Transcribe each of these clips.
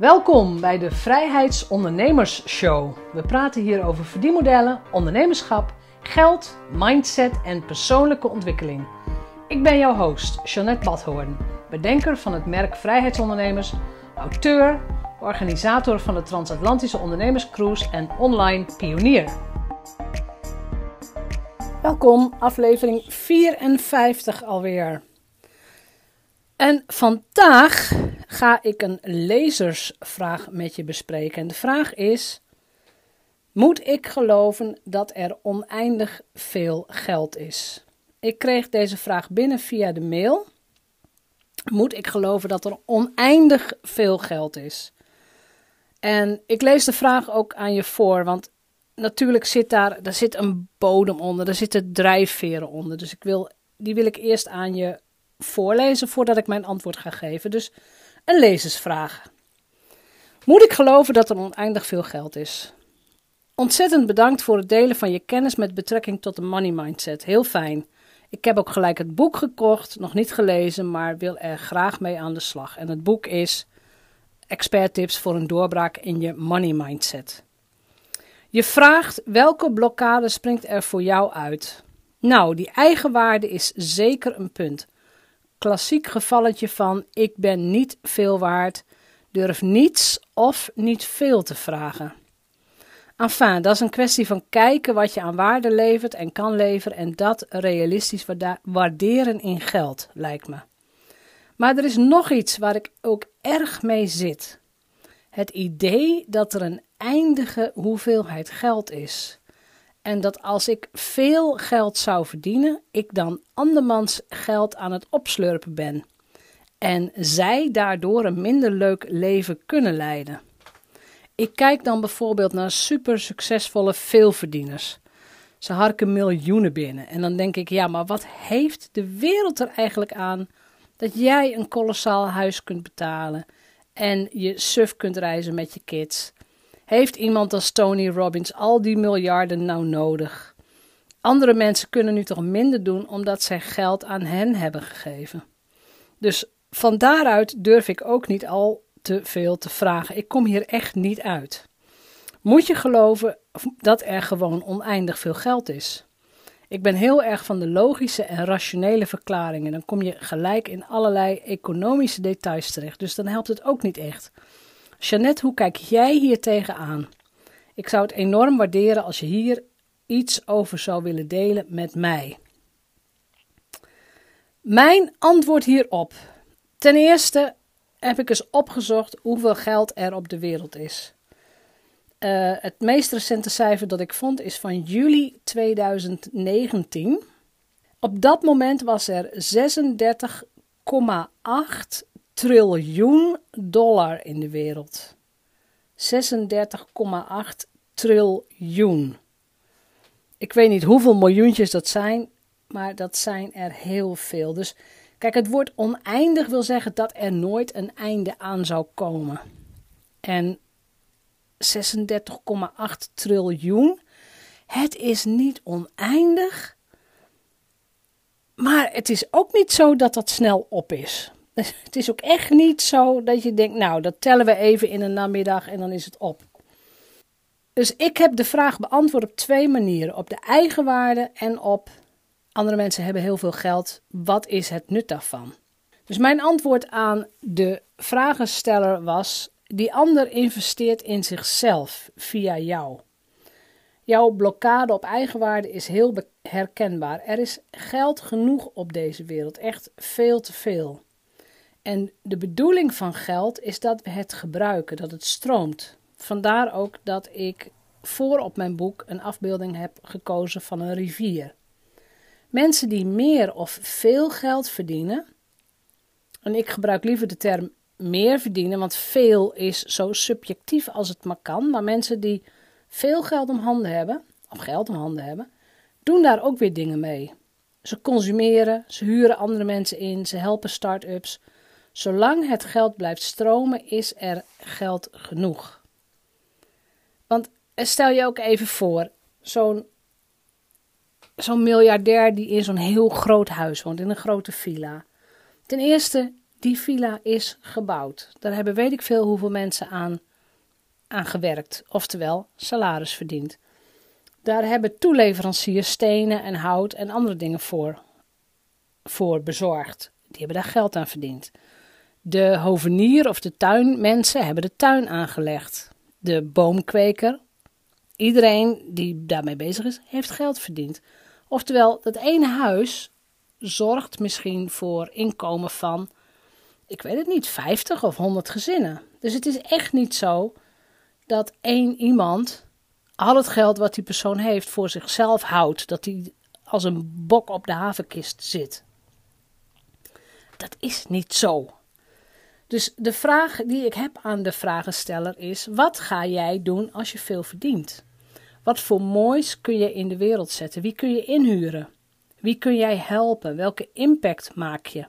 Welkom bij de Vrijheidsondernemers Show. We praten hier over verdienmodellen, ondernemerschap, geld, mindset en persoonlijke ontwikkeling. Ik ben jouw host, Jeanette Badhoorn, bedenker van het merk Vrijheidsondernemers, auteur, organisator van de Transatlantische Ondernemerscruise en online pionier. Welkom, aflevering 54 alweer. En vandaag ga ik een lezersvraag met je bespreken. En de vraag is: Moet ik geloven dat er oneindig veel geld is? Ik kreeg deze vraag binnen via de mail. Moet ik geloven dat er oneindig veel geld is? En ik lees de vraag ook aan je voor, want natuurlijk zit daar, daar zit een bodem onder, daar zitten drijfveren onder. Dus ik wil, die wil ik eerst aan je voorlezen voordat ik mijn antwoord ga geven. Dus een lezersvraag. Moet ik geloven dat er oneindig veel geld is? Ontzettend bedankt voor het delen van je kennis met betrekking tot de money mindset. Heel fijn. Ik heb ook gelijk het boek gekocht, nog niet gelezen, maar wil er graag mee aan de slag. En het boek is Expert Tips voor een doorbraak in je money mindset. Je vraagt welke blokkade springt er voor jou uit? Nou, die eigenwaarde is zeker een punt klassiek gevalletje van ik ben niet veel waard, durf niets of niet veel te vragen. Enfin, dat is een kwestie van kijken wat je aan waarde levert en kan leveren en dat realistisch waarderen in geld, lijkt me. Maar er is nog iets waar ik ook erg mee zit. Het idee dat er een eindige hoeveelheid geld is. En dat als ik veel geld zou verdienen, ik dan andermans geld aan het opslurpen ben. En zij daardoor een minder leuk leven kunnen leiden. Ik kijk dan bijvoorbeeld naar super succesvolle veelverdieners. Ze harken miljoenen binnen. En dan denk ik, ja, maar wat heeft de wereld er eigenlijk aan dat jij een kolossaal huis kunt betalen en je suf kunt reizen met je kids? Heeft iemand als Tony Robbins al die miljarden nou nodig? Andere mensen kunnen nu toch minder doen omdat zij geld aan hen hebben gegeven. Dus van daaruit durf ik ook niet al te veel te vragen. Ik kom hier echt niet uit. Moet je geloven dat er gewoon oneindig veel geld is? Ik ben heel erg van de logische en rationele verklaringen. Dan kom je gelijk in allerlei economische details terecht. Dus dan helpt het ook niet echt. Jeannette, hoe kijk jij hier tegenaan? Ik zou het enorm waarderen als je hier iets over zou willen delen met mij. Mijn antwoord hierop. Ten eerste heb ik eens opgezocht hoeveel geld er op de wereld is. Uh, het meest recente cijfer dat ik vond is van juli 2019. Op dat moment was er 36,8 triljoen dollar in de wereld. 36,8 triljoen. Ik weet niet hoeveel miljoentjes dat zijn, maar dat zijn er heel veel. Dus kijk, het woord oneindig wil zeggen dat er nooit een einde aan zou komen. En 36,8 triljoen, het is niet oneindig, maar het is ook niet zo dat dat snel op is. Het is ook echt niet zo dat je denkt, nou, dat tellen we even in een namiddag en dan is het op. Dus ik heb de vraag beantwoord op twee manieren: op de eigenwaarde en op andere mensen hebben heel veel geld. Wat is het nut daarvan? Dus mijn antwoord aan de vragensteller was: die ander investeert in zichzelf via jou. Jouw blokkade op eigenwaarde is heel herkenbaar. Er is geld genoeg op deze wereld, echt veel te veel. En de bedoeling van geld is dat we het gebruiken, dat het stroomt. Vandaar ook dat ik voor op mijn boek een afbeelding heb gekozen van een rivier. Mensen die meer of veel geld verdienen, en ik gebruik liever de term meer verdienen, want veel is zo subjectief als het maar kan, maar mensen die veel geld om handen hebben, of geld om handen hebben, doen daar ook weer dingen mee. Ze consumeren, ze huren andere mensen in, ze helpen start-ups, Zolang het geld blijft stromen, is er geld genoeg. Want eh, stel je ook even voor, zo'n zo'n miljardair die in zo'n heel groot huis woont, in een grote villa. Ten eerste, Die villa is gebouwd. Daar hebben weet ik veel hoeveel mensen aan, aan gewerkt, oftewel salaris verdiend. Daar hebben toeleveranciers stenen en hout en andere dingen voor, voor bezorgd. Die hebben daar geld aan verdiend. De hovenier of de tuinmensen hebben de tuin aangelegd. De boomkweker, iedereen die daarmee bezig is, heeft geld verdiend. Oftewel, dat ene huis zorgt misschien voor inkomen van, ik weet het niet, 50 of 100 gezinnen. Dus het is echt niet zo dat één iemand al het geld wat die persoon heeft voor zichzelf houdt. Dat hij als een bok op de havenkist zit. Dat is niet zo. Dus de vraag die ik heb aan de vragensteller is: wat ga jij doen als je veel verdient? Wat voor moois kun je in de wereld zetten? Wie kun je inhuren? Wie kun jij helpen? Welke impact maak je?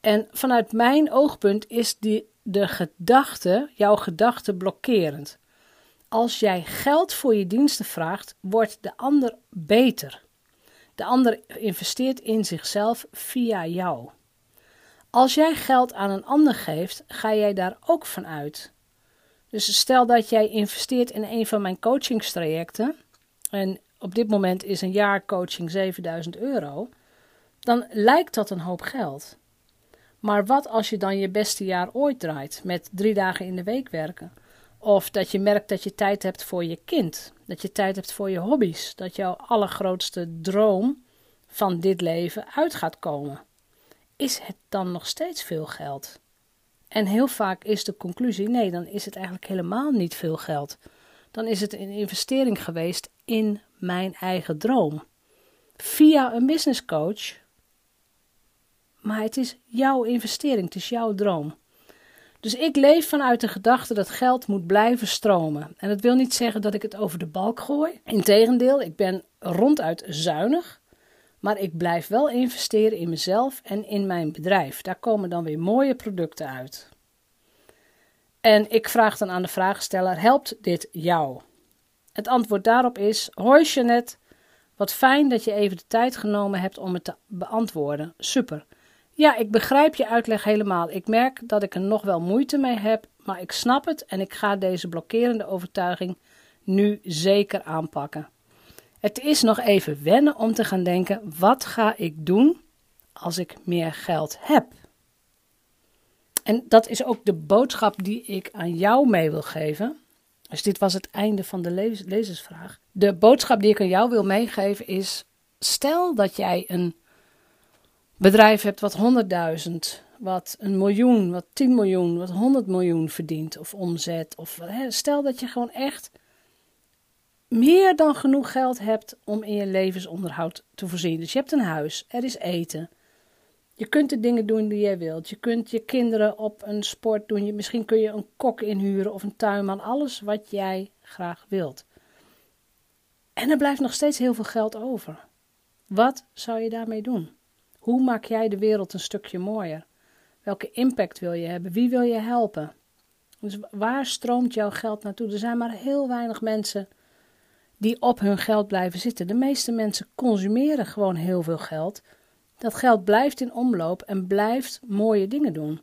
En vanuit mijn oogpunt is die, de gedachte, jouw gedachte blokkerend. Als jij geld voor je diensten vraagt, wordt de ander beter. De ander investeert in zichzelf via jou. Als jij geld aan een ander geeft, ga jij daar ook van uit. Dus stel dat jij investeert in een van mijn coachingstrajecten, en op dit moment is een jaar coaching 7000 euro, dan lijkt dat een hoop geld. Maar wat als je dan je beste jaar ooit draait met drie dagen in de week werken? Of dat je merkt dat je tijd hebt voor je kind, dat je tijd hebt voor je hobby's, dat jouw allergrootste droom van dit leven uit gaat komen. Is het dan nog steeds veel geld? En heel vaak is de conclusie: nee, dan is het eigenlijk helemaal niet veel geld. Dan is het een investering geweest in mijn eigen droom. Via een business coach. Maar het is jouw investering, het is jouw droom. Dus ik leef vanuit de gedachte dat geld moet blijven stromen. En dat wil niet zeggen dat ik het over de balk gooi. Integendeel, ik ben ronduit zuinig. Maar ik blijf wel investeren in mezelf en in mijn bedrijf. Daar komen dan weer mooie producten uit. En ik vraag dan aan de vraagsteller: helpt dit jou? Het antwoord daarop is: Hoi Jeanette, wat fijn dat je even de tijd genomen hebt om het te beantwoorden. Super. Ja, ik begrijp je uitleg helemaal. Ik merk dat ik er nog wel moeite mee heb, maar ik snap het en ik ga deze blokkerende overtuiging nu zeker aanpakken. Het is nog even wennen om te gaan denken: wat ga ik doen als ik meer geld heb? En dat is ook de boodschap die ik aan jou mee wil geven. Dus dit was het einde van de lezersvraag. De boodschap die ik aan jou wil meegeven is: stel dat jij een bedrijf hebt wat 100.000, wat een miljoen, wat 10 miljoen, wat 100 miljoen verdient of omzet. Of, hè, stel dat je gewoon echt meer dan genoeg geld hebt om in je levensonderhoud te voorzien. Dus je hebt een huis, er is eten. Je kunt de dingen doen die jij wilt. Je kunt je kinderen op een sport doen. Je, misschien kun je een kok inhuren of een tuinman. Alles wat jij graag wilt. En er blijft nog steeds heel veel geld over. Wat zou je daarmee doen? Hoe maak jij de wereld een stukje mooier? Welke impact wil je hebben? Wie wil je helpen? Dus waar stroomt jouw geld naartoe? Er zijn maar heel weinig mensen die op hun geld blijven zitten. De meeste mensen consumeren gewoon heel veel geld. Dat geld blijft in omloop en blijft mooie dingen doen.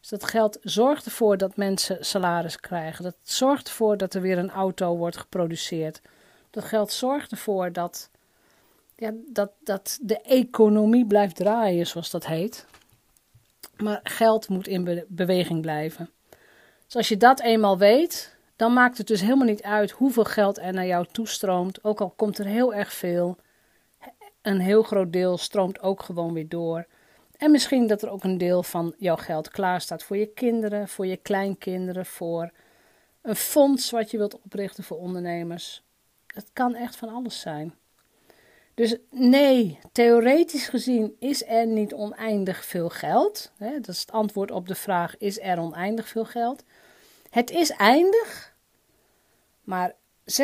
Dus dat geld zorgt ervoor dat mensen salaris krijgen. Dat zorgt ervoor dat er weer een auto wordt geproduceerd. Dat geld zorgt ervoor dat ja, dat, dat de economie blijft draaien, zoals dat heet. Maar geld moet in beweging blijven. Dus als je dat eenmaal weet, dan maakt het dus helemaal niet uit hoeveel geld er naar jou toestroomt. Ook al komt er heel erg veel, een heel groot deel stroomt ook gewoon weer door. En misschien dat er ook een deel van jouw geld klaar staat voor je kinderen, voor je kleinkinderen, voor een fonds wat je wilt oprichten voor ondernemers. Het kan echt van alles zijn. Dus nee, theoretisch gezien is er niet oneindig veel geld. Dat is het antwoord op de vraag: is er oneindig veel geld? Het is eindig, maar 36,8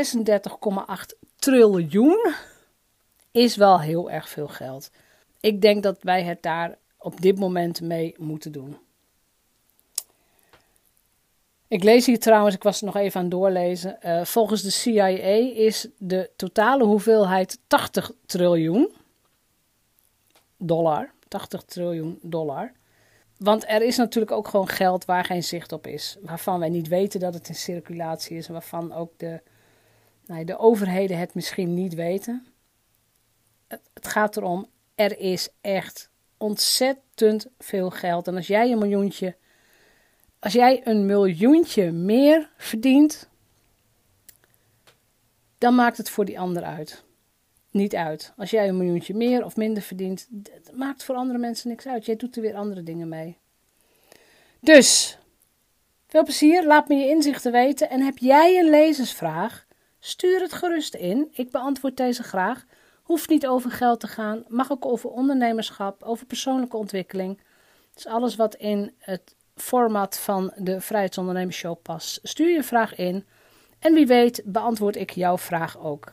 triljoen is wel heel erg veel geld. Ik denk dat wij het daar op dit moment mee moeten doen. Ik lees hier trouwens, ik was nog even aan doorlezen. Uh, volgens de CIA is de totale hoeveelheid 80 triljoen dollar. 80 triljoen dollar. Want er is natuurlijk ook gewoon geld waar geen zicht op is. Waarvan wij niet weten dat het in circulatie is. En waarvan ook de, nou, de overheden het misschien niet weten. Het, het gaat erom, er is echt ontzettend veel geld. En als jij een miljoentje, als jij een miljoentje meer verdient, dan maakt het voor die ander uit. Niet uit. Als jij een miljoentje meer of minder verdient, dat maakt voor andere mensen niks uit. Jij doet er weer andere dingen mee. Dus, veel plezier. Laat me je inzichten weten. En heb jij een lezersvraag? Stuur het gerust in. Ik beantwoord deze graag. Hoeft niet over geld te gaan. Mag ook over ondernemerschap, over persoonlijke ontwikkeling. Dus alles wat in het format van de Vrijheidsondernemersshow past. Stuur je vraag in. En wie weet beantwoord ik jouw vraag ook.